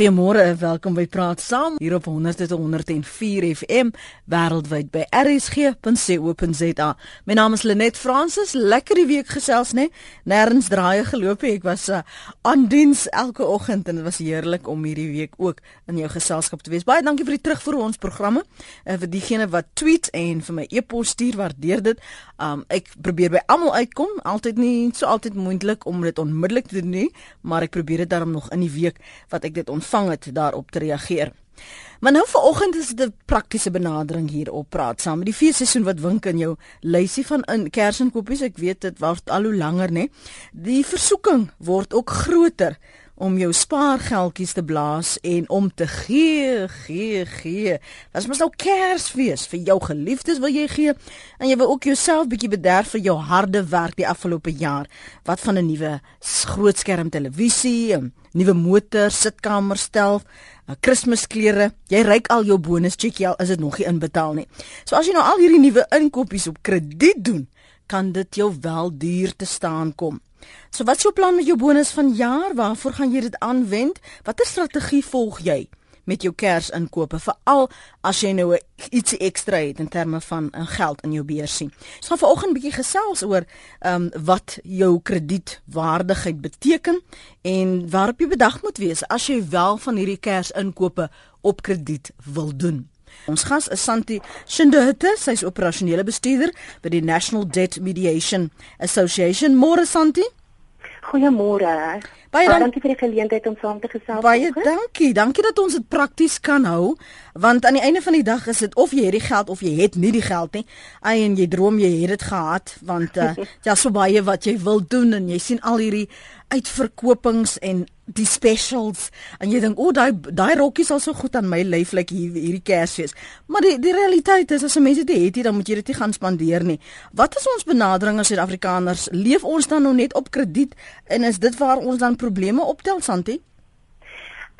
Goeiemôre welkom by Praat Saam hier op 100.104 FM wêreldwyd by rsg.co.za. My naam is Lenet Fransis. Lekker die week gesels nê. Nêrens draaie geloop ek was uh, aan diens elke oggend en dit was heerlik om hierdie week ook in jou geselskap te wees. Baie dankie vir die terugvoer ons programme. Uh, vir diegene wat tweet en vir my e-pos stuur, waardeer dit. Um ek probeer by almal uitkom. Altyd nie so altyd moontlik om dit onmiddellik te doen nie, maar ek probeer dit daarom nog in die week wat ek dit ontvang het daarop te reageer. Maar nou vanoggend is dit 'n praktiese benadering hier op praat saam met die feesseisoen wat wink in jou lysie van in kersinkopies. Ek weet dit word al hoe langer nê. Die versoeking word ook groter om jou spaargeldjies te blaas en om te gee, gee, gee. Dit mos nou Kersfees vir jou geliefdes wil jy gee en jy wil ook jouself bietjie bederf vir jou harde werk die afgelope jaar. Wat van 'n nuwe grootskerm televisie, 'n nuwe motor, sitkamer stel, 'n Kersklere. Jy ryk al jou bonus cheque al is dit nog nie inbetaal nie. So as jy nou al hierdie nuwe inkopies op krediet doen, kan dit jou wel duur te staan kom. So wat is jou plan met jou bonus van jaar? Waarvoor gaan jy dit aanwend? Watter strategie volg jy met jou kersinkope veral as jy nou ietsie ekstra het in terme van in geld in jou beursie? Ons so gaan vanoggend 'n bietjie gesels oor ehm um, wat jou kredietwaardigheid beteken en waarop jy bedag moet wees as jy wel van hierdie kersinkope op krediet wil doen. Ons gas is Santi Shindute, sy's operasionele bestuurder by die National Debt Mediation Association. Môre Santi. Goeiemôre. Baie dankie, dankie vir die geleentheid om saam te gesels. Baie dankie. Dankie dat ons dit prakties kan hou, want aan die einde van die dag is dit of jy het die geld of jy het nie die geld nie. Ai en jy droom jy het dit gehad, want uh, ja, so baie wat jy wil doen en jy sien al hierdie uitverkopings en die specials en jy dink o, oh, daai daai rokkie sal so goed aan my lyf lyk like hier hierdie Kersfees. Maar die die realiteit is as 'n mens dit het, dan moet jy dit nie gaan spandeer nie. Wat is ons benadering as Suid-Afrikaners? Leef ons dan nou net op krediet en is dit waar ons dan probleme optel, Santi?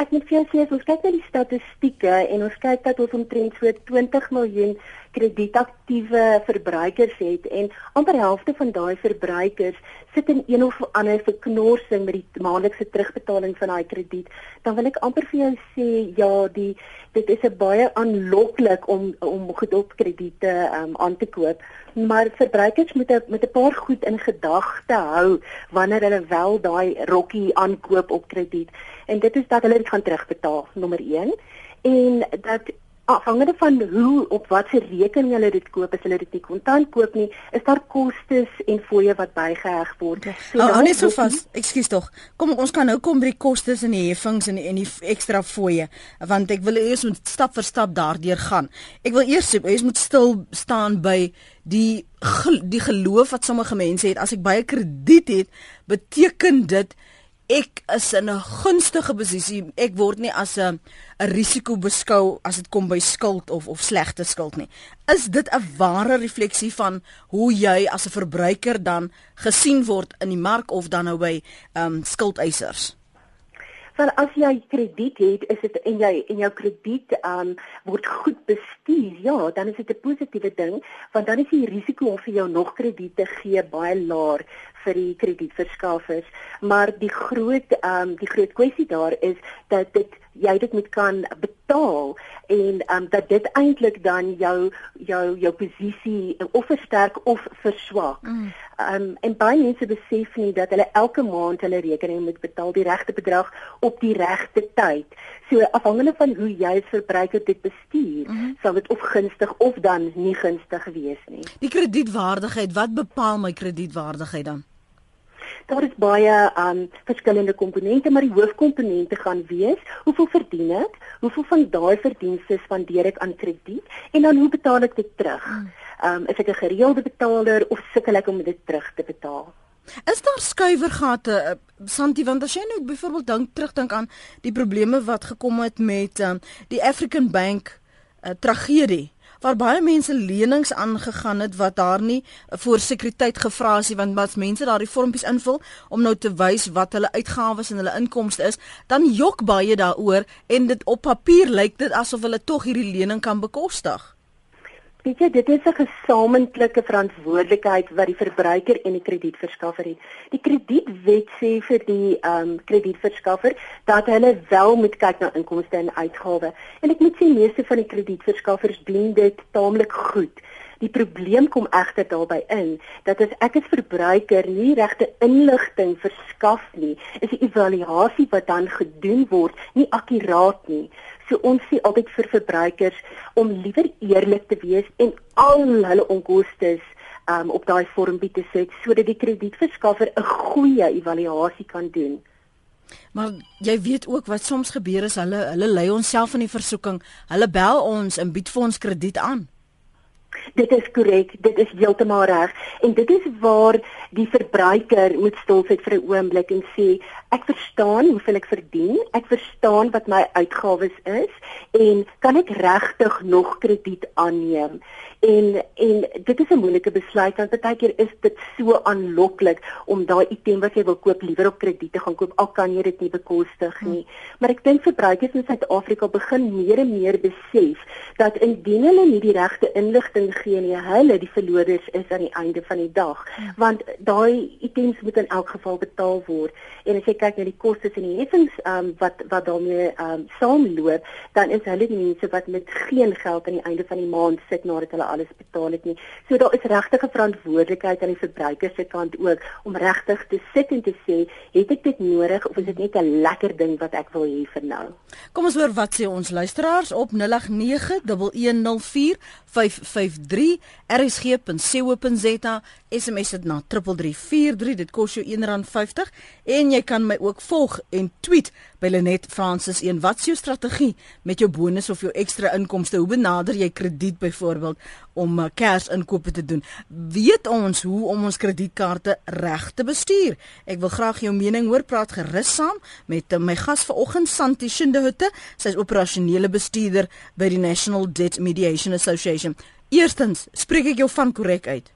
Ek moet vir jou sê ons kyk na die statistieke en ons kyk dat ons omtrent so 20 miljoen kredietaktiewe verbruikers het en amper helfte van daai verbruikers sit in een of ander verknorsing met die maandelikse terugbetaling van daai krediet, dan wil ek amper vir jou sê ja, die dit is 'n baie aanloklik om om goed op krediete um, aan te koop, maar verbruikers moet met 'n paar goed in gedagte hou wanneer hulle wel daai rokkie aankoop op krediet. En dit is dat hulle dit gaan terugbetaal nommer 1 en dat afhangende van hoe op watter rekening hulle dit koop as hulle dit nie kontant koop nie is daar kostes en fooie wat bygeheg word. So oh, net so vas. Ekskuus tog. Kom ons kan nou kom by die kostes en die heffings en die, en die ekstra fooie want ek wil eers moet stap vir stap daardeur gaan. Ek wil eers jy moet stil staan by die die geloof wat sommige mense het as ek baie krediet het beteken dit ek is in 'n gunstige posisie. Ek word nie as 'n 'n risiko beskou as dit kom by skuld of of slegte skuld nie. Is dit 'n ware refleksie van hoe jy as 'n verbruiker dan gesien word in die mark of dan nou by ehm um, skuldeisers? Want as jy krediet het, is dit en jy en jou krediet um word goed bestuur, ja, dan is dit 'n positiewe ding, want dan is die risiko om vir jou nog krediet te gee baie laer vir die kredietverskaffers. Maar die groot um die groot kwessie daar is dat dit jy dit moet kan betaal en um dat dit eintlik dan jou jou jou posisie of versterk of verswak. Mm. Um en baie mense besef nie dat hulle elke maand hulle rekening moet betaal die regte bedrag op die regte tyd. So afhangende van hoe jy as verbruiker dit bestuur, mm -hmm. sal dit of gunstig of dan nie gunstig wees nie. Die kredietwaardigheid, wat bepaal my kredietwaardigheid dan? daar is baie um verskillende komponente, maar die hoofkomponente gaan wees: hoeveel verdien ek? Hoeveel van daai verdienste spandeer ek aan krediet en dan hoe betaal ek dit terug? Um is ek 'n gereelde betaler of sukkel ek om dit terug te betaal? Is daar skuiwergate uh, Santi want as jy nou byvoorbeeld dink terugdink aan die probleme wat gekom het met um, die African Bank uh, tragedie waar baie mense lenings aangegaan het wat daar nie vir sekuriteit gevra is nie want as mense daardie vormpies invul om nou te wys wat hulle uitgawes en hulle inkomste is, dan jok baie daaroor en dit op papier lyk dit asof hulle tog hierdie lening kan bekostig. Weet jy, dit is 'n gesamentlike verantwoordelikheid wat die verbruiker en die kredietverskaffer het. Die kredietwet sê vir die ehm um, kredietverskaffer dat hulle wel moet kyk na inkomste en uitgawes. En ek moet sê meeste van die kredietverskaffers doen dit taamlik goed. Die probleem kom egter daarbey in dat as ek as verbruiker nie regte inligting verskaf nie, is die evaluasie wat dan gedoen word nie akkuraat nie. So ons sê altyd vir verbruikers om liewer eerlik te wees en al hulle onkoste um, op daai vormpie te sit sodat die kredietverskaffer 'n goeie evaluasie kan doen. Maar jy weet ook wat soms gebeur is hulle hulle lei ons self in die versoeking. Hulle bel ons en bied vir ons krediet aan. Dit is korrek, dit is heeltemal reg en dit is waar die verbruiker moet stil sit vir 'n oomblik en sê ek verstaan hoeveel ek verdien, ek verstaan wat my uitgawes is en kan ek regtig nog krediet aanneem? En en dit is 'n moeilike besluit want baie keer is dit so aanloklik om daai item wat jy wil koop liewer op krediet te gaan koop al kan jy dit nie bekostig nie. Hmm. Maar ek dink verbruikers in Suid-Afrika begin meer en meer besef dat indien hulle nie die regte inligting gee nie, hulle die verloders is aan die einde van die dag. Hmm. Want daai items moet in elk geval betaal word. En as jy kyk na die kostes en die heffings um, wat wat daarmee um, saamloop, dan is hulle die mense wat met geen geld aan die einde van die maand sit nadat hulle alles betaal het nie. So daar is regtig 'n verantwoordelikheid aan die verbruiker se kant ook om regtig te sit en te sê, het ek dit nodig of is dit net 'n lekker ding wat ek wil hê vir nou? Kom ons hoor wat sê ons luisteraars op 0891104553 rsg.co.za SMS dit na 3343 dit kos jou R1.50 en jy kan my ook volg en tweet by Lenet Francis 1 wat is jou strategie met jou bonus of jou ekstra inkomste hoe benader jy krediet byvoorbeeld om uh, kersinkope te doen weet ons hoe om ons kredietkaarte reg te bestuur ek wil graag jou mening hoor praat gerus saam met uh, my gas vanoggend Santi Shindehutte sy is operasionele bestuurder by die National Debt Mediation Association Eerstens, spreek ek jou van korrek uit?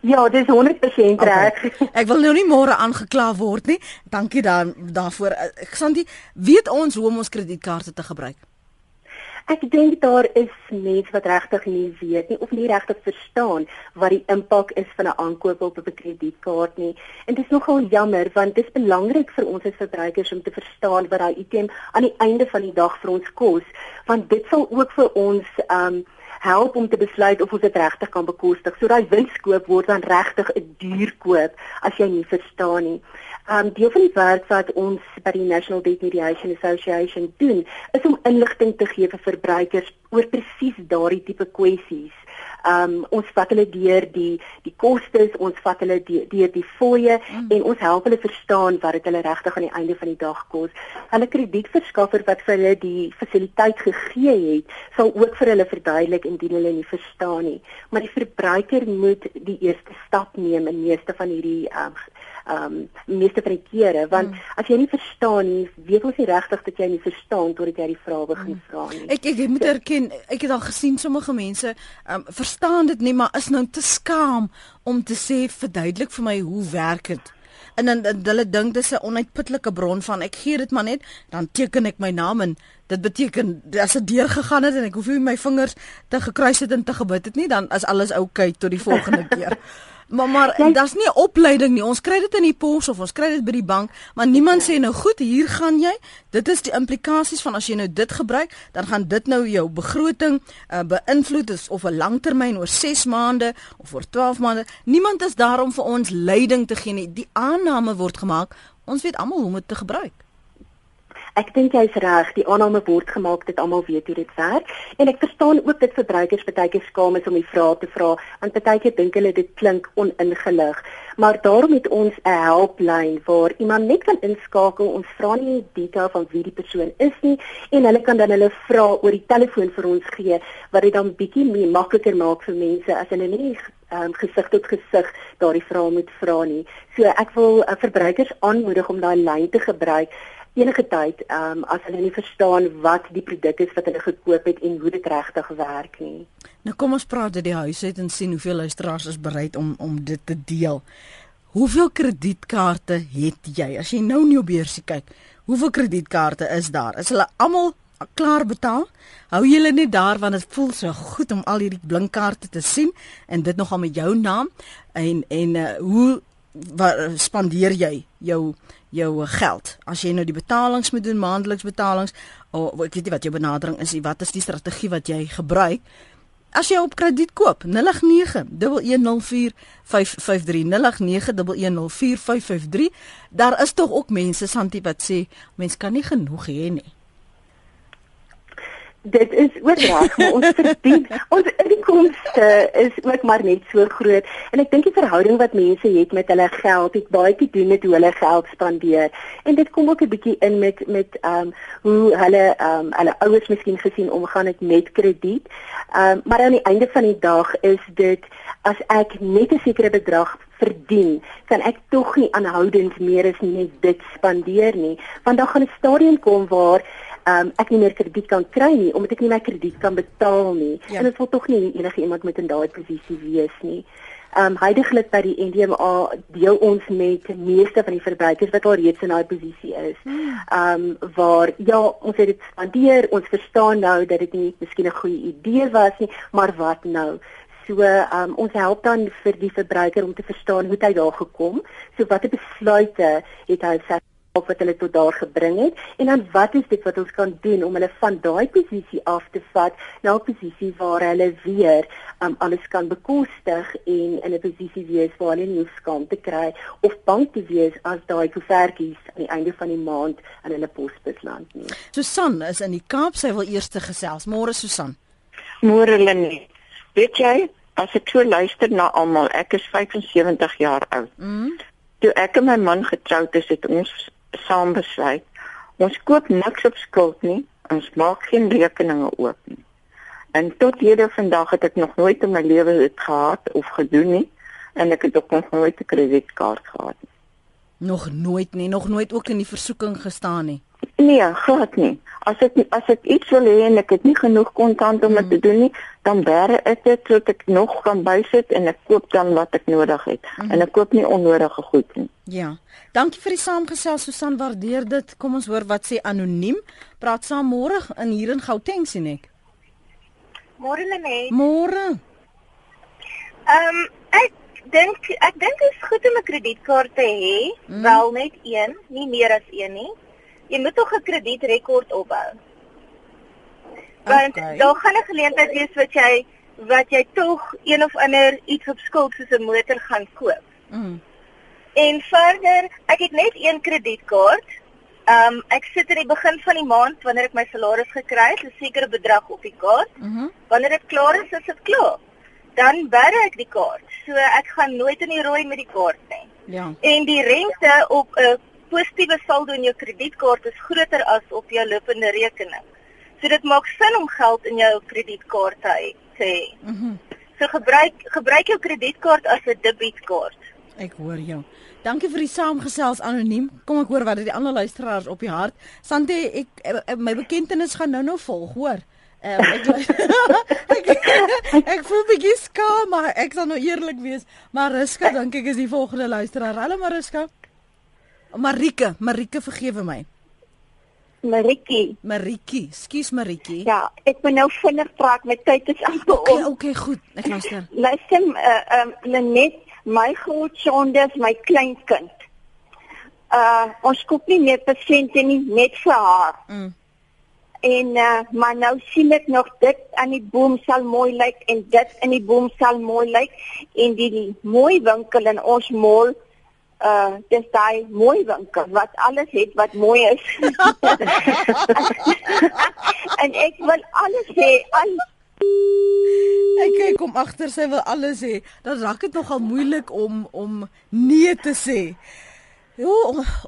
Ja, dis 100% reg. Okay. Ek wil nou nie môre aangekla word nie. Dankie dan daarvoor. Ek Sandy, weet ons hoe om ons kredietkaarte te gebruik? Ek dink daar is mense wat regtig nie weet nie of nie regtig verstaan wat die impak is van 'n aankoop op 'n kredietkaart nie. En dit is nogal jammer want dit is belangrik vir ons as verbruikers om te verstaan wat daai item aan die einde van die dag vir ons kos, want dit sal ook vir ons um help om te besluit of ons dit regtig kan bekostig. So daai winskoop word dan regtig 'n duur koop as jy nie verstaan nie. Um deel van die werk wat ons by die National Debt Mediation Association doen, is om inligting te gee vir verbruikers oor presies daardie tipe kwessies. Um ons vat hulle deur die die kostes, ons vat hulle deur die fooie mm. en ons help hulle verstaan wat dit hulle regtig aan die einde van die dag kos. Hulle kredietverskaffer wat vir hulle die fasiliteit gegee het, sal ook vir hulle verduidelik indien hulle nie verstaan nie. Maar die verbruiker moet die eerste stap neem in meeste van hierdie um ehm um, meeste van die kere want mm. as jy nie verstaan nie, weet ons nie regtig dat jy nie verstaan totdat jy die vrae begin mm. vra nie. Ek ek moet erken, ek het al gesien sommige mense ehm um, verstaan dit nie, maar is nou te skaam om te sê verduidelik vir my hoe werk dit? En dan hulle dink dis 'n onuitputlike bron van ek gee dit maar net, dan teken ek my naam en dit beteken as dit deur gegaan het en ek hoef nie my vingers te gekruis het en te gebid het nie, dan is alles oukei okay tot die volgende keer. Maar maar ja. daar's nie opleiding nie. Ons kry dit in die pos of ons kry dit by die bank, maar niemand sê nou goed, hier gaan jy. Dit is die implikasies van as jy nou dit gebruik, dan gaan dit nou jou begroting uh, beïnvloed is of 'n langtermyn oor 6 maande of oor 12 maande. Niemand is daar om vir ons leiding te gee nie. Die aanname word gemaak. Ons weet almal hoe om dit te gebruik. Ek dink jy's reg, die aanname word gemaak dat almal weet hoe dit werk en ek verstaan ook dat verbruikers baie keer skaam is om die vrae te vra want baie keer dink hulle dit klink oningelig. Maar daarom het ons 'n helplyn waar iemand net kan inskakel. Ons vra nie detail van wie die persoon is nie en hulle kan dan hulle vrae oor die telefoon vir ons gee wat dit dan bietjie meer makliker maak vir mense as hulle nie um, gesig tot gesig daardie vrae moet vra nie. So ek wil uh, verbruikers aanmoedig om daai lyn te gebruik enige tyd um, as hulle nie verstaan wat die produk is wat hulle gekoop het en hoe dit regtig werk nie. Nou kom ons praat oor die huis uit en sien hoeveel luisteraars is bereid om om dit te deel. Hoeveel kredietkaarte het jy? As jy nou in jou beursie kyk, hoeveel kredietkaarte is daar? Is hulle almal klaar betaal? Hou julle net daar want dit voel so goed om al hierdie blinkkaarte te sien en dit nogal met jou naam en en uh, hoe wat spandeer jy jou jou geld. As jy nou die betalings moet doen maandeliks betalings of ek weet nie wat jou benadering is nie wat is die strategie wat jy gebruik? As jy op krediet koop 0891104553 0891104553 daar is tog ook mense Santi wat sê mens kan nie genoeg hê nie dit is ook reg maar ons verdien ons inkomste is ook maar net so groot. En ek dink die verhouding wat mense het met hulle geld het baie te doen met hoe hulle geld spandeer. En dit kom ook 'n bietjie in met met ehm um, hoe hulle ehm um, hulle ouers miskien gesien omgaan het met krediet. Ehm um, maar aan die einde van die dag is dit as ek net 'n sekere bedrag verdien kan ek tog nie aanhoudend meer as net dit spandeer nie. Want dan gaan 'n stadium kom waar um, ek nie meer krediet kan kry nie omdat ek nie my krediet kan betaal nie. Ja. En dit wil tog nie enige iemand met in daai posisie wees nie. Ehm um, heidaglik by die NDMA deel ons met die meeste van die verbruikers wat al reeds in daai posisie is. Ehm um, waar ja, ons het dit spandeer, ons verstaan nou dat dit nie miskien 'n goeie idee was nie, maar wat nou? So um, ons help dan vir die verbruiker om te verstaan hoe hy daar gekom. So watter besluite het hy self of wat hulle tot daar gebring het en dan wat is dit wat ons kan doen om hulle van daai posisie af te vat na 'n posisie waar hulle weer um, alles kan bekostig en in 'n posisie wees waar hulle nie skaam te kry of bang te wees as daai koevertjies aan die einde van die maand aan hulle posbus land nie. Susan is in die Kaap, sy wil eers te gesels. Môre Susan. Môre Lenie. Weet jy, as ek so luister na almal, ek is 75 jaar oud. Mm. Toe ek en my man getroud is, het ons saam besluit. Ons koop niks op skuld nie. Ons maak geen rekeninge oop nie. En tot hede vandag het ek nog nooit in my lewe dit gehad of gedoen nie en ek het ook nog nooit 'n kredietkaart gehad nie. Nog nooit nie, nog nooit ook in die versoeking gestaan nie. Nee, glad nie. As ek as ek iets wil hê en ek het nie genoeg kontant om dit mm. te doen nie, dan bære ek dit sodat ek nog kan bysit en ek koop dan wat ek nodig het. Mm. En ek koop nie onnodige goed nie. Ja. Dankie vir die saamgesels Susan, waardeer dit. Kom ons hoor wat sê anoniem. Praat saam môre in hier in Gauteng sien ek. Môre Lenet. Môre. Ehm um, ek dink ek dink dit is goed om 'n kredietkaart te hê, mm. wel net een, nie meer as een nie jy moet tog 'n kredietrekord opbou. Want okay. daar gaan 'n geleentheid wees wat jy wat jy tog een of ander iets op skuld soos 'n motor gaan koop. Mm. En verder, ek het net een kredietkaart. Ehm um, ek sit in die begin van die maand wanneer ek my salaris gekry het, 'n sekere bedrag op die kaart. Mm -hmm. Wanneer dit klaar is, is dit klaar. Dan bere ek die kaart. So ek gaan nooit in die rooi met die kaart nie. Ja. En die rente op 'n positiewe saldo in jou kredietkaart is groter as op jou lopende rekening. So dit maak sin om geld in jou kredietkaart te hê. Mhm. Mm so gebruik gebruik jou kredietkaart as 'n debietkaart. Ek hoor jou. Dankie vir die saamgesels anoniem. Kom ek hoor wat die ander luisteraars op die hart. Sante, ek eh, my bekentenis gaan nou nou volg, hoor. Um, ek, ek ek voel bietjie skaam, maar ek sal nou eerlik wees. Maar Ruska, dink ek is die volgende luisteraar. Hallo Mariska. Marike, Marike vergewe my. Maritjie. Maritjie, skus Maritjie. Ja, ek moet nou vinnig praat met tyd is amper om. Okay, okay, goed. Ek luister. Luister, uh, um Lenet, my grootsonde is my kleinkind. Uh ons koop nie meer persente nie net vir haar. Mm. En uh maar nou sien ek nog dit aan die boom sal mooi lyk en dit in die boom sal mooi lyk en die, die mooi winkel in ons mall uh dis daai mooi winkel wat alles het wat mooi is. en ek wil alles hê, al Ek kyk kom agter sy wil alles hê. Dan raak dit nogal moeilik om om nee te sê. Jo,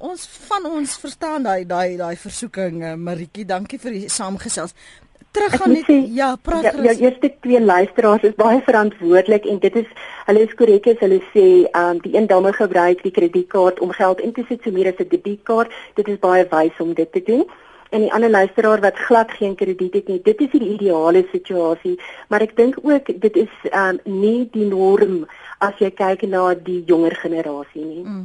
ons van ons verstaan daai daai daai versoeking Maritjie, dankie vir die saamgesels terug gaan net ja, praat ja, jou eerste twee luisteraars is baie verantwoordelik en dit is hulle is korrek as hulle sê um die een dame gebruik die kredietkaart om geld in te sit so meer as 'n debietkaart dit is baie wys om dit te doen. En die ander luisteraar wat glad geen krediet het nie dit is die ideale situasie. Maar ek dink ook dit is um nie die norm as jy kyk na die jonger generasie nie. Mm.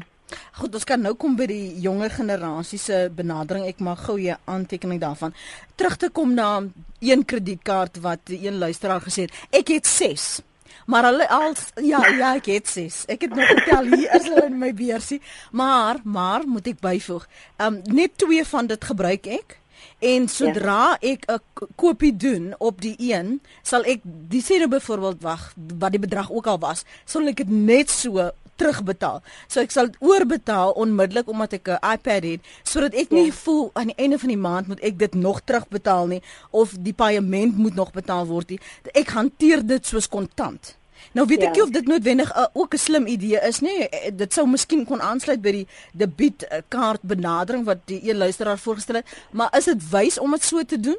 Goed, ons kan nou kom by die jonger generasie se benadering. Ek mag gou 'n aantekening daarvan. Terug te kom na een kredietkaart wat een luisteraar gesê het, ek het 6. Maar hulle al ja, ja, ek het 6. Ek het nog vertel hier is hulle in my beursie, maar maar moet ek byvoeg. Ehm um, net twee van dit gebruik ek. En sodra ja. ek 'n kopie doen op die een, sal ek die sê nou byvoorbeeld wag wat die bedrag ook al was, sal ek dit net so terugbetaal. So ek sal oorbetaal onmiddellik omdat ek 'n iPad het sodat ek nie ja. voel aan die einde van die maand moet ek dit nog terugbetaal nie of die paaiement moet nog betaal word nie. Ek hanteer dit soos kontant. Nou weet ja. ek nie of dit noodwendig uh, ook 'n slim idee is nie. Eh, dit sou miskien kon aansluit by die debietkaart benadering wat die een luisteraar voorgestel het, maar is dit wys om dit so te doen?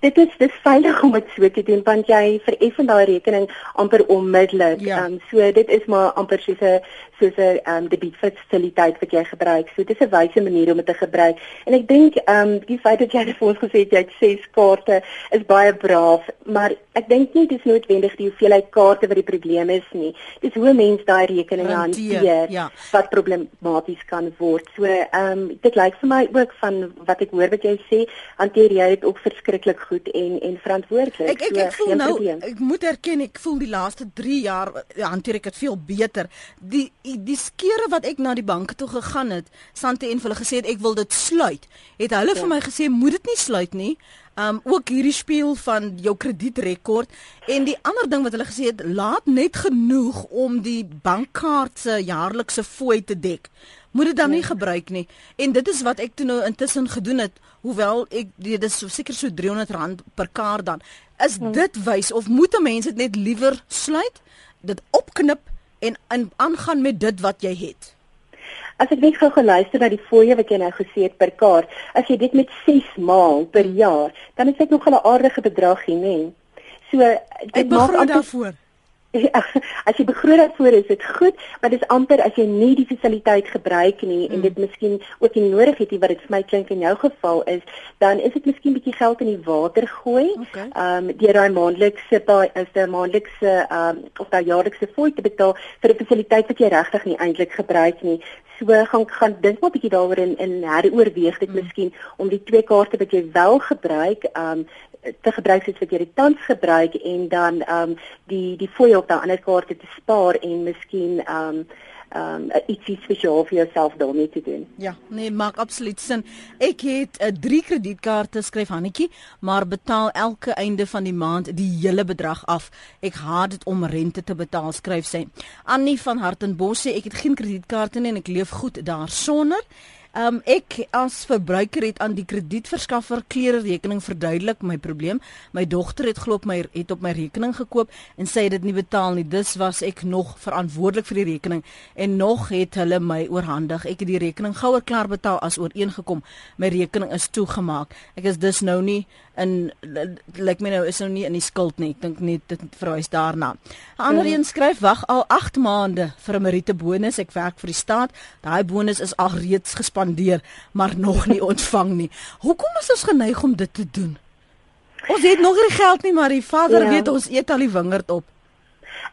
Dit is dis veilig om dit so te doen want jy vereffen daai rekening amper onmiddellik. Ja. Um, so dit is maar amper soos 'n soos 'n um, debietfasiliteit wat jy gebruik. So dit is 'n wyse manier om dit te gebruik. En ek dink ehm um, die feit dat jy vir ons gesê het jy het ses kaarte is baie braaf, maar ek dink nie dit is noodwendig die hoeveelheid kaarte wat die probleem is nie. Dis hoe mense daai rekening hanteer ja. wat problematies kan word. So ehm um, dit lyk vir my ook van wat ek hoor wat jy sê, hanteer jy dit ook verskriklik goed en en verantwoordelik. Ek ek, ek voel nou probleem. ek moet erken ek voel die laaste 3 jaar ja, hanteer ek dit veel beter. Die die skere wat ek na die banke toe gegaan het, Sante en hulle gesê het ek wil dit sluit. Het hulle ja. vir my gesê moet dit nie sluit nie. Um ook hierdie speel van jou kredietrekord en die ander ding wat hulle gesê het, laat net genoeg om die bankkaart se jaarlikse fooi te dek moet dit dan nie ja. gebruik nie. En dit is wat ek toe nou intussen gedoen het, hoewel ek dit is so seker so R300 per kaart dan. Is hmm. dit wys of moet 'n mens dit net liewer sluit, dit opknip en aangaan met dit wat jy het? As ek net gou geluister na die fooie wat jy nou gesê het per kaart, as jy dit met 6 maal per jaar, dan is dit nog 'n aardige bedrag hier, nê? So dit maak daarvoor. As jy begroot daarvoor is dit goed, maar dit is amper as jy nie die fasiliteit gebruik nie mm. en dit miskien ook nie nodig het nie wat dit vir my klink in jou geval is, dan is dit miskien bietjie geld in die water gooi. Ehm okay. um, deur daai maandelikse is 'n maandelikse ehm um, of daai jaarlikse fooi te betaal vir 'n fasiliteit wat jy regtig nie eintlik gebruik nie. So gaan gaan dink maar bietjie daaroor en en heroorweeg dit mm. miskien om die twee kaarte wat jy wel gebruik, ehm um, te gebruik soos wat jy dit tans gebruik en dan ehm um, die die fooi op daai ander kaarte te spaar en miskien ehm um, ehm um, ietsie spesiaal vir jouself daarmee te doen. Ja, nee, maak absoluut sin. Ek het 'n uh, drie kredietkaarte skryf Hannetjie, maar betaal elke einde van die maand die hele bedrag af. Ek haat dit om rente te betaal, skryf sy. Annie van Hartenbos sê ek het geen kredietkaarte nie en ek leef goed daarsonder. Um ek as verbruiker het aan die kredietverskaffer klere rekening verduidelik my probleem. My dogter het glo op my het op my rekening gekoop en sy het dit nie betaal nie. Dis was ek nog verantwoordelik vir die rekening en nog het hulle my oorhandig. Ek het die rekening gouer klaar betaal as ooreengekom. My rekening is toegemaak. Ek is dus nou nie in lyk my nou is nou nie in die skuld nie. Ek dink net dit verwys daarna. 'n Ander een skryf wag al 8 maande vir 'n Merite bonus. Ek werk vir die staat. Daai bonus is al reeds gespandeer, maar nog nie ontvang nie. Hoekom is ons geneig om dit te doen? Ons het nog nie geld nie, maar die Vader ja. weet ons eet al die wingerd op.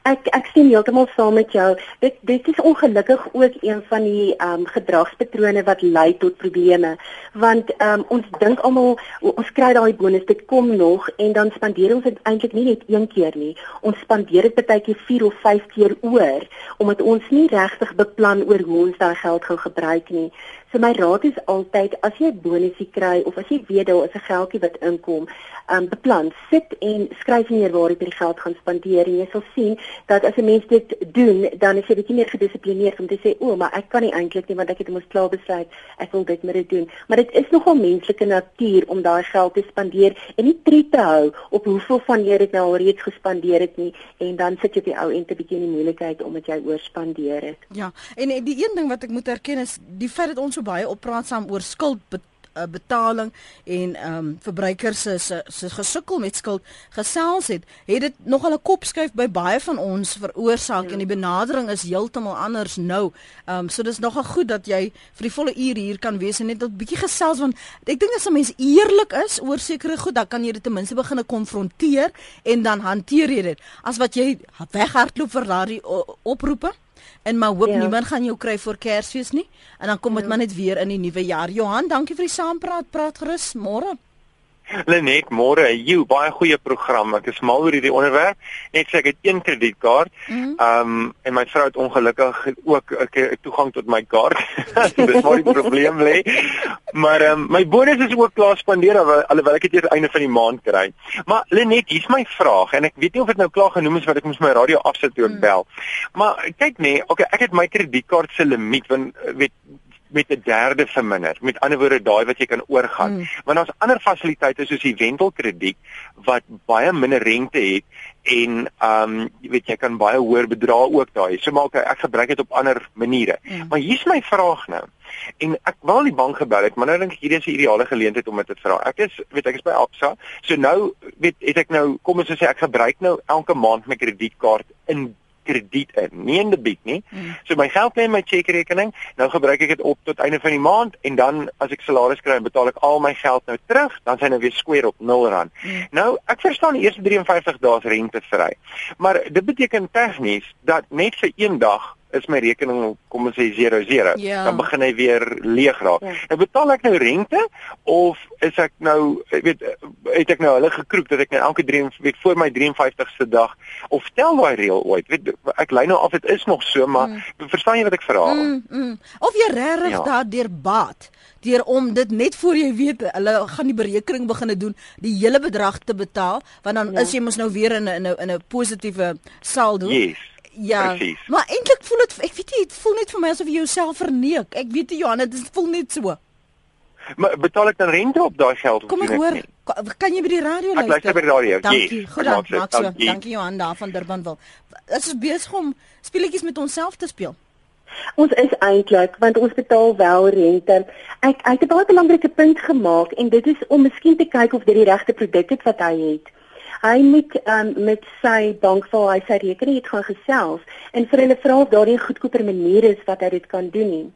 Ek ek sien heeltemal saam met jou. Dit dit is ongelukkig ook een van die ehm um, gedragspatrone wat lei tot probleme want ehm um, ons dink almal ons kry daai bonus dit kom nog en dan spandeer ons dit eintlik nie net een keer nie. Ons spandeer dit baie keer 4 of 5 keer oor omdat ons nie regtig beplan oor hoe ons daai geld gaan gebruik nie. So my raad is altyd as jy 'n bonusie kry of as jy weet daar is 'n geldjie wat inkom, um, beplan, sit en skryf neer waar jy die geld gaan spandeer en jy sal sien dat as 'n mens dit doen, dan is jy bietjie meer gedissiplineerd om te sê, "O, maar ek kan nie eintlik nie want ek het mos klaar besluit ek wil dit met dit doen." Maar dit is nogal menslike natuur om daai geld te spandeer en nie tred te hou op hoeveel van jy dit nou al reeds gespandeer het nie en dan sit jy op die ou end 'n bietjie in die moeilikheid omdat jy oorspandeer het. Ja, en die een ding wat ek moet erken is die feit dat ons so baie oppraat saam oor skuld uh, betaling en ehm um, verbruikers se se se gesukkel met skuld gesels het, het dit nogal 'n kopskuif by baie van ons veroorsaak ja. en die benadering is heeltemal anders nou. Ehm um, so dis nogal goed dat jy vir die volle uur hier kan wees en net 'n bietjie gesels want ek dink as 'n mens eerlik is oor sekere goed, dan kan jy dit ten minste begine konfronteer en dan hanteer jy dit. As wat jy weghardloop vir daardie oproepe En maar hoop ja. niemand gaan jou kry voor Kersfees nie. En dan kom dit ja. maar net weer in die nuwe jaar. Johan, dankie vir die saampraat. Praat gerus môre. Lenet, môre, jy baie goeie program. Ek is mal oor hierdie onderwerp. Net sê ek het een kredietkaart. Mhm. Ehm mm um, en my vrou het ongelukkig ook 'n toegang tot my kaart. Dis maar die probleem lê. Maar ehm um, my bonus is ook klaar spandeer alhoewel ek dit eers einde van die maand kry. Maar Lenet, hier's my vraag en ek weet nie of dit nou klaar genoem is wat ek moes my radio afsit toe ek mm. bel. Maar kyk nee, okay, ek het my kredietkaart se limiet want weet met 'n derde verminder. Met ander woorde daai wat jy kan oorgaan. Mm. Want daar's ander fasiliteite soos die wentelkrediet wat baie minder rente het en ehm um, jy weet jy kan baie hoër bedrae ook daai. So maar okay, ek gebruik dit op ander maniere. Mm. Maar hier's my vraag nou. En ek wou die bank gebel het, maar nou dink ek hierdie is 'n ideale geleentheid om dit te vra. Ek is weet ek is by Absa. So nou weet het ek nou kom ons sê ek gebruik nou elke maand my kredietkaart in krediet in, nie in debiet nie. Mm. So my geld lê in my chequerekening, nou gebruik ek dit op tot einde van die maand en dan as ek salaris kry, betaal ek al my geld nou terug, dan sien ek weer square op 0 rand. Mm. Nou, ek verstaan die eerste 53 dae rente vry. Maar dit beteken tegnies dat net vir een dag is my rekening kom ons sê 00 ja. dan begin hy weer leeg raak. Ja. Ek betaal ek nou rente of is ek nou weet het ek nou hulle gekroek dat ek nou elke 3 week voor my 53ste dag of tel daai reël ooit. Weet ek lei nou af dit is nog so maar mm. verstaan jy wat ek vra? Mm, mm. Of jy regtig ja. daardeur baat deur om dit net voor jy weet hulle gaan die berekening begine doen die hele bedrag te betaal want dan ja. is jy mos nou weer in 'n in 'n positiewe saldo. Yes. Ja. Precies. Maar eintlik voel dit ek weet nie, dit voel net vir my asof jy jouself verneek. Ek weet nie Johan, dit voel net so. Maar betaal ek dan rente op daai geld nie? Kom ek hoor. Kan jy by die radio luister? Ek luister by die radio. Dankie. Yes, Goed dan, maak so. Dankie. Dankie Johan daar van Durbanville. Dit is besig om speletjies met onsself te speel. Ons is eintlik want ons betaal wel rente. Ek ek het 'n baie belangrike punt gemaak en dit is om miskien te kyk of dit die regte produk het wat hy het hy moet um, met sy bank vir hy sy rekening het gaan gesels en vir hulle vra of daar 'n goedkoper manier is wat hy dit kan doen nie.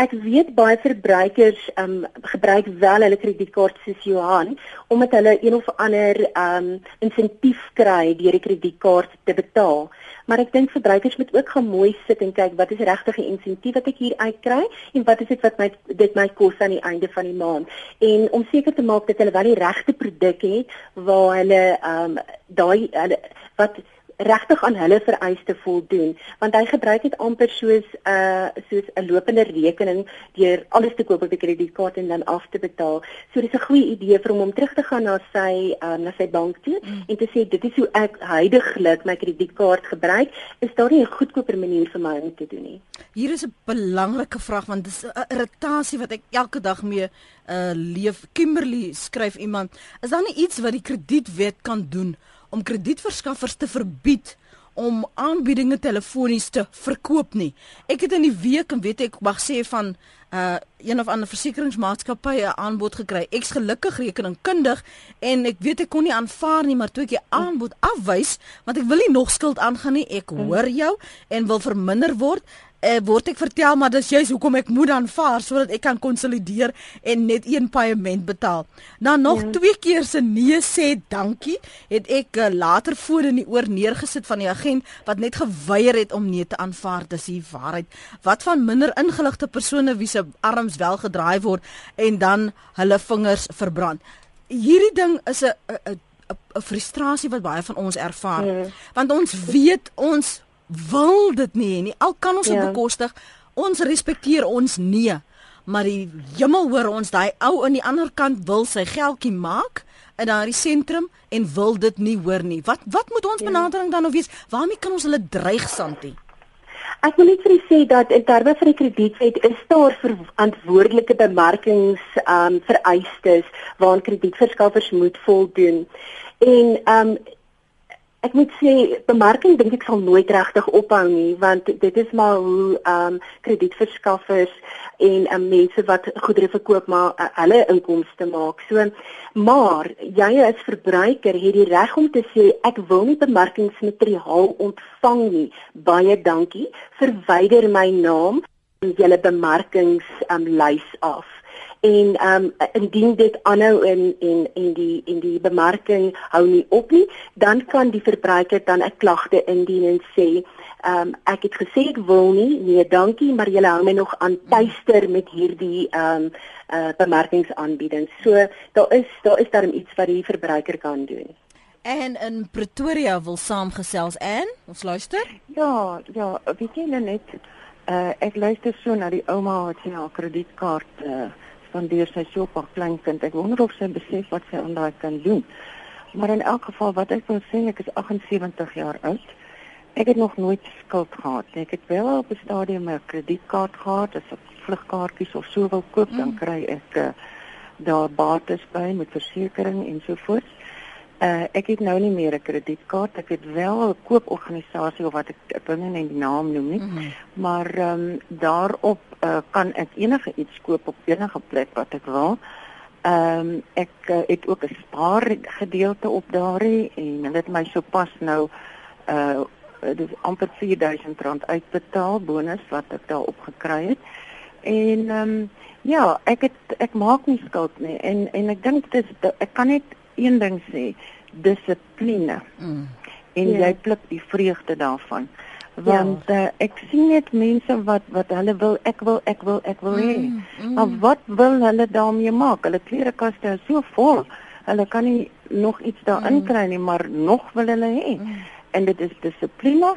Ek weet baie verbruikers um, gebruik wel hulle kredietkaart soos Johan omdat hulle een of ander um, insentief kry deur die kredietkaart te betaal. Maar ek dink verbruikers moet ook gaan mooi sit en kyk wat is regtig die insentief wat ek hier uitkry en wat is dit wat my dit my kos aan die einde van die maand. En om seker te maak dat hulle wel die regte produk het waar hulle ehm um, daai hulle wat regtig aan hulle vereiste voldoen want hy gebruik dit amper soos 'n uh, soos 'n lopende rekening deur alles te koop op die kredietkaart en dan af te betaal. So dis 'n goeie idee vir hom om terug te gaan na sy uh, na sy bank toe mm. en te sê dit is hoe ek heidaglik my kredietkaart gebruik. Is daar nie 'n goedkoper manier vir my om te doen nie? Hier is 'n belangrike vraag want dis 'n irritasie wat ek elke dag mee uh, leef. Kimberly skryf iemand, is daar nie iets wat die kredietwet kan doen? Om kredietverskaffers te verbied om aanbiedinge telefonies te verkoop nie. Ek het in die week weet ek mag sê van uh een of ander versekeringsmaatskappy 'n aanbod gekry. Ek's gelukkig rekeningkundig en ek weet ek kon nie aanvaar nie, maar toe ek die aanbod afwys, want ek wil nie nog skuld aangaan nie. Ek hoor jou en wil verminder word uh, word ek vertel maar dis juist hoekom ek moet aanvaar sodat ek kan konsolideer en net een paaiement betaal. Na nog ja. twee keer se nee sê dankie, het ek uh, later voor in die oor neergesit van die agent wat net geweier het om nee te aanvaar. Dis die waarheid. Wat van minder ingeligte persone wie se arms wel gedraai word en dan hulle vingers verbrand. Hierdie ding is 'n 'n 'n frustrasie wat baie van ons ervaar. Ja. Want ons weet ons wil dit nie nie. Al kan ons dit ja. bekostig, ons respekteer ons nee. Maar die hemel hoor ons daai ou aan die ander kant wil sy geldjie maak in daardie sentrum en wil dit nie hoor nie. Wat wat moet ons ja. benadering dan nou wees? Waarmee kan ons hulle dreig Santi? Ek wil net vir u sê dat in terme van die kredietwet is daar verantwoordelike bemarkings um vereistes waaraan kredietverskaffers moet voldoen. En um Ek moet sê bemarking dink ek sal nooit regtig ophou nie want dit is maar hoe ehm um, kredietverskaffers en um, mense wat goedere verkoop maar uh, hulle inkomste maak. So maar jy as verbruiker het die reg om te sê ek wil nie bemarkingsmateriaal ontvang nie. Baie dankie. Verwyder my naam en julle bemarkings um, lys af en ehm um, indien dit aanhou in en en die en die bemarking hou nie op nie, dan kan die verbruiker dan 'n klagte indien en sê ehm um, ek het gesê ek wil nie, nee, dankie, maar julle hou my nog aan tuister met hierdie ehm um, uh bemarkingsaanbiedings. So daar is daar is daar iets wat die verbruiker kan doen. En in Pretoria wil saamgesels en ons luister. Ja, ja, weet jy net uh ek luister so na die ouma wat sy haar kredietkaart uh spandeer sy so op haar kleinkind. Ek wonder of sy besef wat sy aan daai kan doen. Maar in elk geval wat ek wil sê, ek is 78 jaar oud. Ek het nog nooit skuld gehad nie. Ek het wel op 'n stadium 'n kredietkaart gehad, as ek vlugkaartjies of so wil koop, mm. dan kry ek uh, daar bates by met versekerings en so voort. Uh, ek het nou nie meer 'n kredietkaart. Ek het wel 'n kooporganisasie of wat ek ek wil nie die naam noem nie. Mm -hmm. Maar ehm um, daarop uh, kan ek enige iets koop op enige plek wat ek wil. Ehm um, ek uh, het ook 'n spaar gedeelte op daarin en hulle het my sopas nou uh dis amper R4000 uitbetaal bonus wat ek daar opgekry het. En ehm um, ja, ek het ek maak nie skuld nie en en ek dink dit is ek kan net een ding sê, dissipline. Mm. En ja. jy pluk die vreugde daarvan. Want ja. uh, ek sien net mense wat wat hulle wil, ek wil, ek wil, ek wil hê. Mm, mm. Maar wat wil hulle daarmee maak? Hulle klerekaste is so vol. Hulle kan nie nog iets daarin mm. kry nie, maar nog wil hulle hê. Mm. En dit is dissipline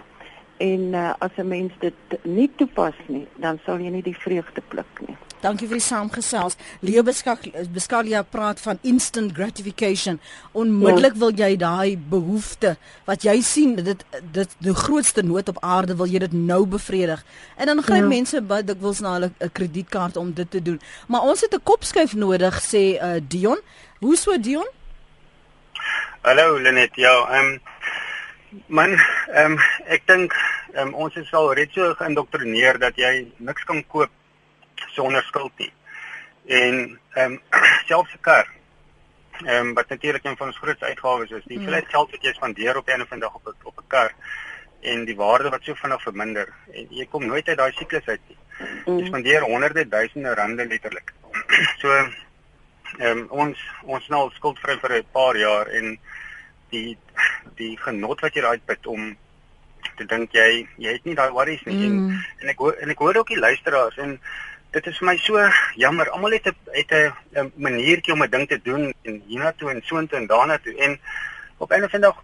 en uh, as 'n mens dit nie toepas nie, dan sal jy nie die vreugde pluk nie. Dankie vir die saamgesels. Leo Beskalia praat van instant gratification. Onmiddellik ja. wil jy daai behoefte wat jy sien dit dit die grootste nood op aarde wil jy dit nou bevredig. En dan gryp ja. mense baie dikwels na hulle 'n kredietkaart om dit te doen. Maar ons het 'n kopskuif nodig sê uh, Dion. Hoe so Dion? Hallo Lenet. Ja, ehm um, man, ehm um, ek dink um, ons is al reeds so geïndoktrineer dat jy niks kan koop sonder skuld nie. En ehm um, selfs 'n kar ehm um, wat natuurlik een van ons grootste uitgawes is, die hoeveelheid geld wat jy spandeer op 'n of ander dag op 'n op 'n kar en die waarde wat so vinnig verminder en jy kom nooit uit daai siklus uit nie. Mm. Jy spandeer honderde duisende rande letterlik. so ehm um, ons ons nou skuldvry vir 'n paar jaar en die die genot wat jy daai uitput om te dink jy jy het nie daai worries nie mm. en en ek hoor en ek hoor ook die luisteraars en dit is vir my so jammer. Almal het 'n het 'n maniertjie om 'n ding te doen en hiernatoe en soontoe en daarna toe en op 'n of ander dag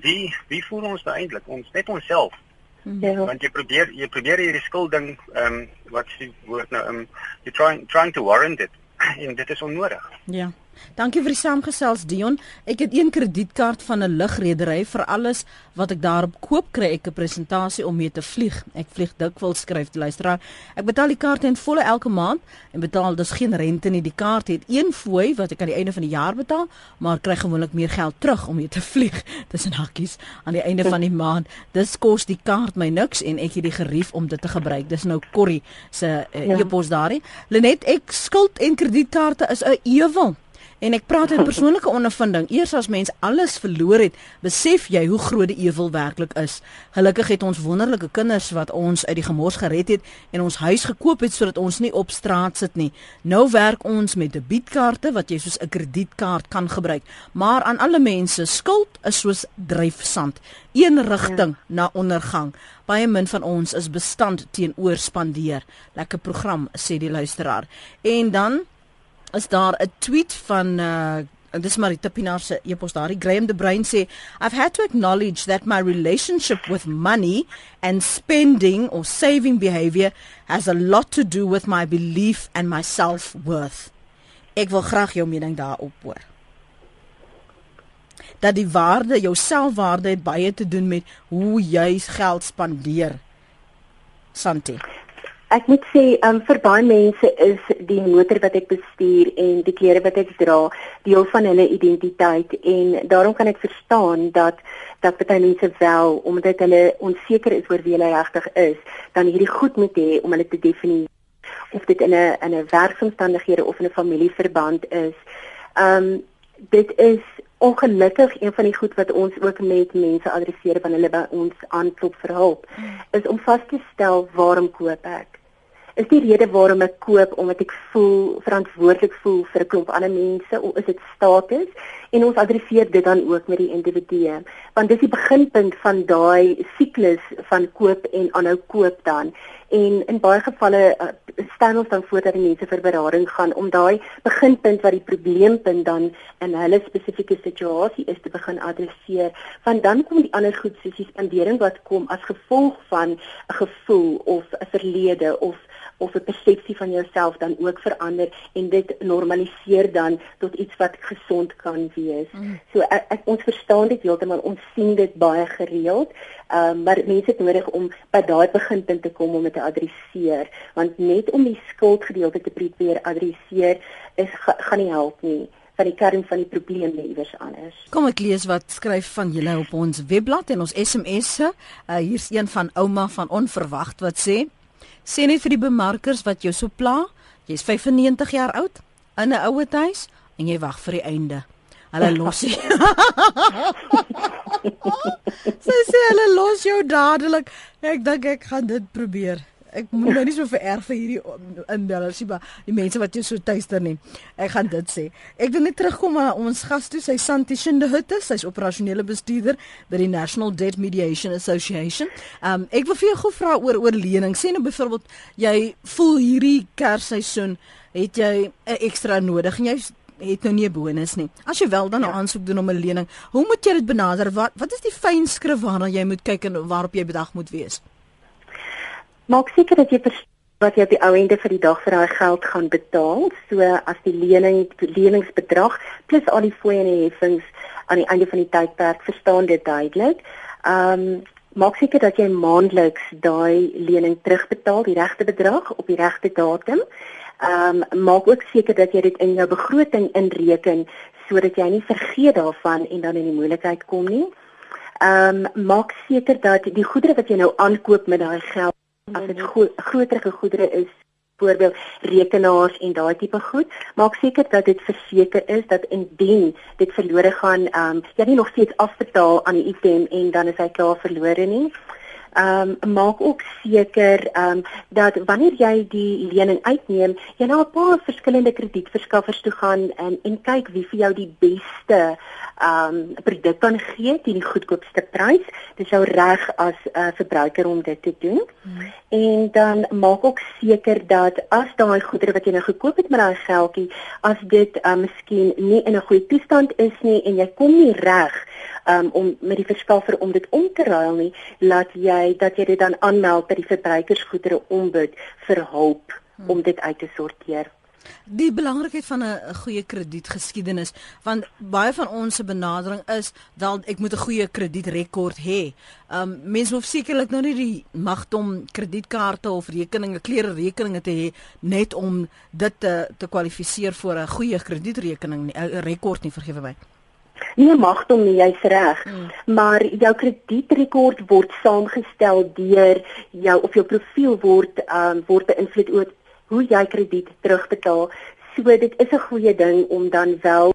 wie wie voel ons nou eintlik? Ons net onsself. Ja. Want jy probeer jy probeer hierdie skulding ehm um, wat se woord nou ehm um, you trying trying to warrant it en dit is onnodig. Ja. Dankie vir die saamgesels Dion. Ek het een kredietkaart van 'n lugredery vir alles wat ek daarop koop kry ek 'n presentasie om mee te vlieg. Ek vlieg dikwels skryf die luisteraar. Ek betaal die kaart in volle elke maand en betaal dus geen rente nie. Die kaart het een fooi wat ek aan die einde van die jaar betaal, maar kry gewoonlik meer geld terug om mee te vlieg. In hakkies aan die einde van die maand. Dis kos die kaart my niks en ek het die gerief om dit te gebruik. Dis nou Corrie se uh, ja. e-pos daarin. Lenet, ek skuld en kredietkaarte is 'n ewel. En ek praat uit persoonlike ondervinding. Eers as mens alles verloor het, besef jy hoe groot die ewel werklik is. Gelukkig het ons wonderlike kinders wat ons uit die gemors gered het en ons huis gekoop het sodat ons nie op straat sit nie. Nou werk ons met debietkaarte wat jy soos 'n kredietkaart kan gebruik. Maar aan alle mense, skuld is soos dryfsand, een rigting ja. na ondergang. Baie min van ons is bestand teenoor spandeer. Lekker program sê die luisteraar. En dan is daar 'n tweet van uh en dis Marita Pinaar se e-pos daar. Graham de Bruin sê I've had to acknowledge that my relationship with money and spending or saving behavior has a lot to do with my belief and my self-worth. Ek wil graag jou mening daarop hoor. Dat die waarde, jou selfwaarde het baie te doen met hoe jy geld spandeer. Santi. Ek moet sê, um, vir baie mense is die motor wat ek bestuur en die klere wat ek dra deel van hulle identiteit en daarom kan ek verstaan dat dat baie mense wel omdat hulle onseker is oor wie hulle regtig is, dan hierdie goed moet hê om hulle te definieer of dit in 'n in 'n werksomstandighede of in 'n familieverband is. Um dit is ongelukkig een van die goed wat ons ook met mense adresseer wanneer hulle by ons aanklop vir hulp, is om vas te stel waarom koop ek? Is die rede waarom ek koop omdat ek voel verantwoordelik voel vir 'n klomp ander mense of is dit status? En ons adresseer dit dan ook met die individu want dis die beginpunt van daai siklus van koop en aanhou koop dan. En in baie gevalle uh, stel ons dan voor dat die mense vir berading gaan om daai beginpunt wat die probleempunt dan in hulle spesifieke situasie is te begin adresseer. Want dan kom die ander goed soos die spandering wat kom as gevolg van 'n gevoel of 'n verlede of of 'n persepsie van jouself dan ook verander en dit normaliseer dan tot iets wat gesond kan wees. Mm. So ek, ek ons verstaan dit heeltemal, ons sien dit baie gereeld. Um, maar mense het nodig om by daai beginpunt te kom om dit te adresseer, want net om die skuldgedeelte te probeer adresseer is ga, gaan nie help nie van die kern van die probleem lê iewers anders. Kom ek lees wat skryf van julle op ons webblad en ons SMS'e. Uh, hier's een van ouma van onverwagt wat sê: Sê net vir die bemarkers wat jou so pla, jy's 95 jaar oud in 'n ouer huis en jy wag vir die einde. Hulle los jy. Sy sê hulle los jou dadelik. Ek dink ek gaan dit probeer ek moet nou nie so vererg vir hierdie inbellers nie, maar die mense wat jou so tuister nie. Ek gaan dit sê. Ek wil net terugkom na ons gas toe, sy Santi Shindehutte, sy's operasionele bestuurder by die National Debt Mediation Association. Um ek wil vir jou gou vra oor oor lening. Sê nou byvoorbeeld jy voel hierdie Kersseisoen het jy 'n ekstra nodig en jy het nou nie 'n bonus nie. As jy wel dan 'n ja. aansoek doen om 'n lening, hoe moet jy dit benader? Wat wat is die fynskrif waarna jy moet kyk en waarop jy bedag moet wees? Maak seker dat jy wat jy op die ou ende vir die dag vir daai geld gaan betaal. So as die lening die leningsbedrag plus al die fooie en die heffings aan die einde van die tydperk verstaan dit duidelik. Ehm um, maak seker dat jy maandeliks daai lening terugbetaal, die regte bedrag op die regte datum. Ehm um, maak ook seker dat jy dit in jou begroting inreken sodat jy nie vergeet daarvan en dan in die moeilikheid kom nie. Ehm um, maak seker dat die goedere wat jy nou aankoop met daai geld as dit go groter goedere is voorbeeld rekenaars en daai tipe goed maak seker dat dit verseker is dat indien dit verlore gaan ehm um, jy nie nog steeds afbetaal aan die item en dan is hy klaar verlore nie ehm um, maak ook seker ehm um, dat wanneer jy die lening uitneem, jy na 'n paar verskillende kredietverskaffers toe gaan en en kyk wie vir jou die beste ehm um, produk kan gee teen die goedkoopste prys. Dit sou reg as 'n uh, verbruiker om dit te doen. Hmm. En dan maak ook seker dat as daai goedere wat jy nou gekoop het met daai geldjie, as dit ehm um, miskien nie in 'n goeie toestand is nie en jy kom nie reg um, om met die verskaffer om dit om te ruil nie, laat jy dat jy dit dan aanmeld by die verbruikersgoedere ombud vir hulp hmm. om dit uit te sorteer. Die belangrikheid van 'n goeie kredietgeskiedenis want baie van ons se benadering is dat ek moet 'n goeie kredietrekord hê. Um mense hoef sekerlik nou nie die magte om kredietkaarte of rekeninge, klere rekeninge te hê net om dit te te kwalifiseer vir 'n goeie kredietrekening, 'n rekord nie vergewe my nie mag om nie jy's reg mm. maar jou kredietrekord word saamgestel deur jou of jou profiel word um, word beïnvloed oor hoe jy krediet terugbetaal so dit is 'n goeie ding om dan wel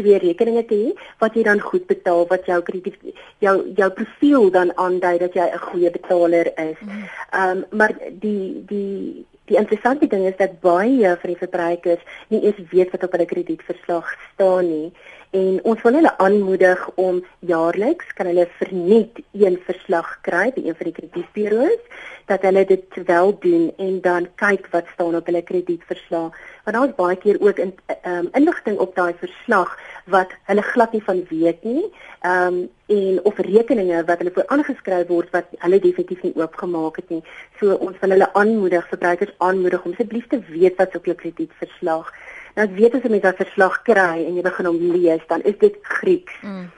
twee rekeninge te hê wat jy dan goed betaal wat jou krediet jou jou profiel dan aandui dat jy 'n goeie betaler is. Mm. Um maar die die die interessante ding is dat baie van die verbruikers nie eens weet wat op hulle kredietverslag staan nie en ons wil hulle aanmoedig om jaarliks kan hulle verniet een verslag kry by een van die kredietburo's dat hulle dit wel doen en dan kyk wat staan op hulle kredietverslag want daar is baie keer ook in um, inligting op daai verslag wat hulle glad nie van weet nie um, en of rekeninge wat hulle voor aangeskryf word wat hulle definitief nie oopgemaak het nie. So ons wil hulle aanmoedig verbruikers aanmoedig om asseblief te weet wat op jou kredietverslag Nou ek weet as 'n verslag kry en jy begin hom lees, dan is dit Grieks. Mm.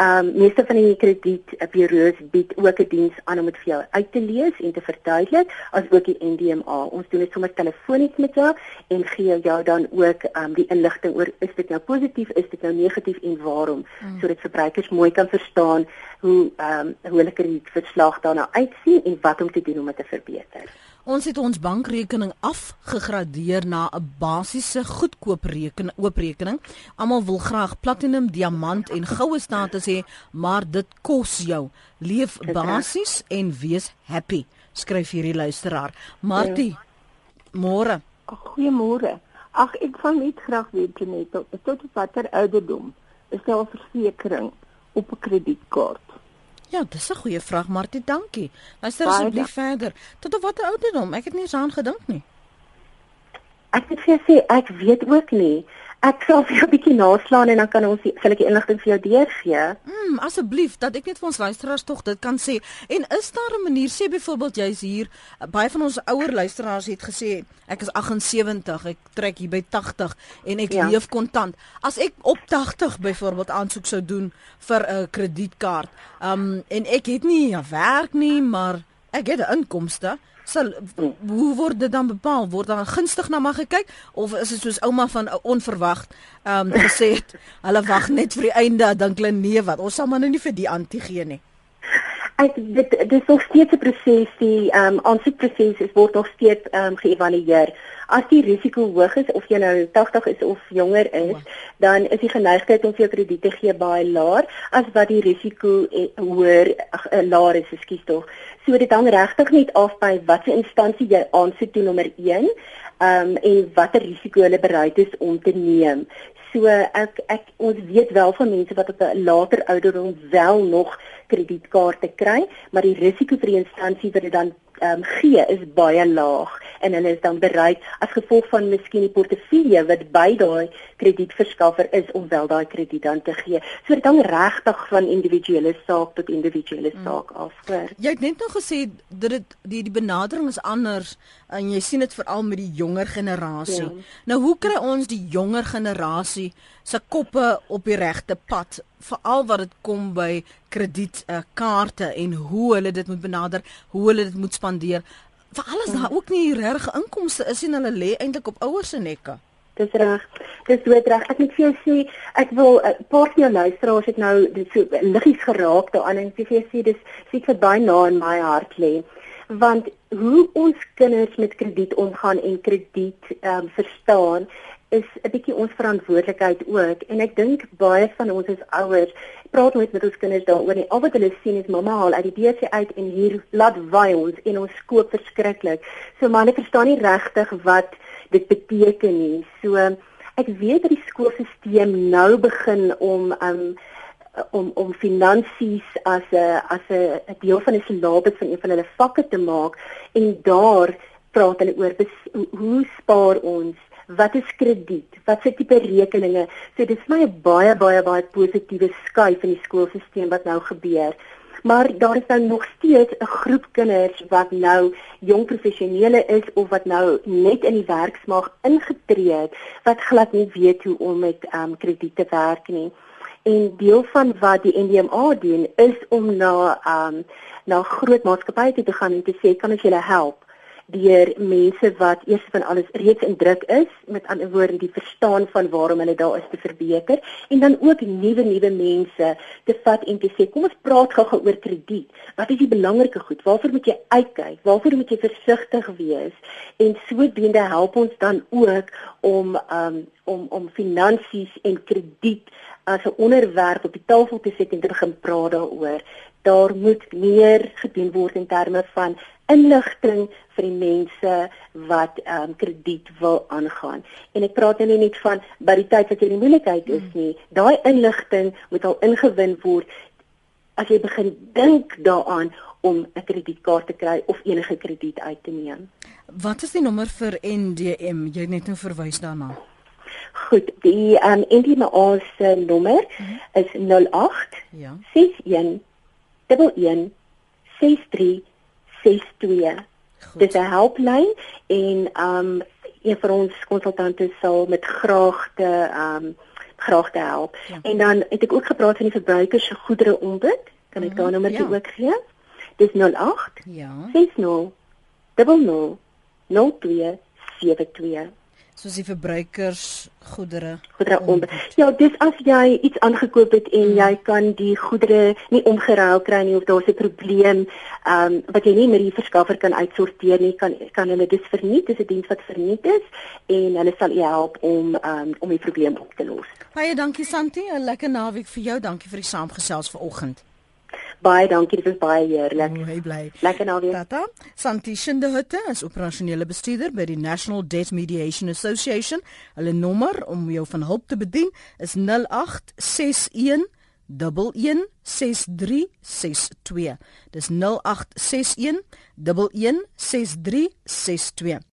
Ehm um, meeste van die kredietbureaus bied ook 'n diens aan om dit vir jou uit te lees en te verduidelik, as ook die NDMA. Ons doen dit sommer telefonies met jou en gee jou dan ook ehm um, die inligting oor is dit nou positief, is dit nou negatief en waarom, mm. sodat verbruikers mooi kan verstaan hoe ehm um, hoe hulle kredietverslag daarna uitsien en wat om te doen om dit te verbeter. Ons het ons bankrekening afgegradeer na 'n basiese goedkoop rekening, oop rekening. Almal wil graag platinum, diamant en goue status hê, maar dit kos jou. Leef basies en wees happy, skryf hierdie luisteraar. Martie, Môre. Goeiemôre. Ag ek van net graag weet net tot watter ouderdom is daar 'n versekerings op 'n kredietkaart? Ja, dis 'n goeie vraag, Martie, dankie. Luister asseblief verder. Tot op watter ouderdom? Ek het nie eens aan gedink nie. Ek het vir sê ek weet ook nie. Ek sal vir jou 'n bietjie naslaan en dan kan ons sal ek die inligting vir jou deurgee. Mm, asseblief dat ek net vir ons luisteraars tog dit kan sê. En is daar 'n manier sê byvoorbeeld jy's hier baie van ons ouer luisteraars het gesê ek is 78, ek trek hier by 80 en ek ja. leef kontant. As ek op 80 byvoorbeeld aansoek sou doen vir 'n kredietkaart, um en ek het nie 'n werk nie, maar ek het 'n inkomste sal hoe word dit dan bepaal? Word dan gunstig na my gekyk of is dit soos ouma van onverwag ehm um, gesê het hulle wag net vir die einde dink hulle nee wat. Ons sal maar nou nie vir die antigeen nie. Ek dit dit is nog steeds 'n proses die ehm um, aansoekproses is word nog steeds ehm um, geëvalueer. As die risiko hoog is of jy nou 80 is of jonger is oh. dan is die geneigtheid om vir jou krediet te gee baie laer as wat die risiko eh, hoër uh, laer is ekskuus tog So dit hang regtig net af by watter instansie jy aansoek doen nommer 1, ehm um, en watter risiko hulle bereid is om te neem. So ek ek ons weet wel van mense wat op 'n later ouderdom wel nog kredietkaarte kry, maar die risiko vir die instansie wat dit dan ehm um, gee is baie laag en hulle is dan bereid as gevolg van miskien die portefeulje wat by daai kredietverskaffer is om wel daai krediet dan te gee. So dit hang regtig van individuele saak tot individuele hmm. saak af. Hoor. Jy het net nou gesê dat dit die die benadering is anders en jy sien dit veral met die jonger generasie. Ja. Nou hoe kry ons die jonger generasie se koppe op die regte pad veral wat dit kom by kredietkaarte uh, en hoe hulle dit moet benader, hoe hulle dit moet spandeer vir alles daar ook nie regte inkomste is en hulle lê eintlik op ouers se nekke. Dis reg. Dis dood reg. Ek moet vir jou sê, ek wil 'n uh, paar van jou luisteraars het nou dit so liggies geraak daaraan en vir jou sê dis sit vir baie na in my hart lê. Want hoe ons kinders met krediet omgaan en krediet ehm um, verstaan is 'n bietjie ons verantwoordelikheid ook en ek dink baie van ons as ouers praat nooit met ons kinders daaroor nie. Al wat hulle sien is mamma haal uit die DC uit en hier laat wy ons en ons skoop verskriklik. So maar hulle verstaan nie regtig wat dit beteken nie. So ek weet dat die skoolstelsel nou begin om um om om finansies as 'n as 'n deel van die syllabus van een van hulle vakke te maak en daar praat hulle oor hoe spaar ons wat is krediet? Wat se tipe rekeninge? So dis vir my 'n baie baie baie positiewe skuif in die skoolstelsel wat nou gebeur. Maar daar is nou nog steeds 'n groep kinders wat nou jong professionele is of wat nou net in die werksmag ingetree het wat glad nie weet hoe om met um, krediet te werk nie. En deel van wat die NDMA doen is om na um, na groot maatskappye te gaan en te sê kan ons julle help? Deur mense wat eers van alles reeds in druk is met ander woorde die verstaan van waarom hulle daar is te verbeter en dan ook nuwe nuwe mense te vat en te sê kom ons praat gou-gou oor krediet. Wat is die belangrike goed? Waarvoor moet jy uitkyk? Waarvoor moet jy versigtig wees? En sodoende help ons dan ook om um, om om finansies en krediet as 'n onderwerp op die tafel te sit en te begin praat daaroor daar moet meer gedoen word in terme van inligting vir die mense wat ehm um, krediet wil aangaan. En ek praat nou nie net van by die tyd wat jy in die moeilikheid is hmm. nie. Daai inligting moet al ingewin word as jy begin dink daaraan om 'n kredietkaart te kry of enige krediet uit te neem. Wat is die nommer vir NDM? Jy het net nou verwys daarna. Goed, die ehm um, NDM se nommer hmm. is 08 ja. 61 11 63 62. Dis 'n helplyn en um een van ons konsultante sal met graagte um graagte help. Ja. En dan het ek ook gepraat van die verbruikers se goedere ombud. Kan ek mm, daai nommer ja. ook gee? Dis 08 ja 60 00 0272 soos die verbruikers goedere goedere om. Ja, dis as jy iets aangekoop het en hmm. jy kan die goedere nie omgeruil kry nie of daar's 'n probleem ehm um, wat jy nie met die verskaffer kan uitsorteer nie, kan kan hulle dis verniet, dis 'n diens wat verniet is en hulle sal jou help om ehm um, om die probleem op te los. Baie dankie Santi, 'n lekker naweek vir jou. Dankie vir die saamgesels vanoggend. Baie dankie, dit was baie heerlik. Oh, hey bly. Lekker naweek. Tata, Santi Shindehutte is operasionele bestuurder by die National Debt Mediation Association. Hulle nommer om jou van hulp te bedien is 0861 116362. Dis 0861 116362.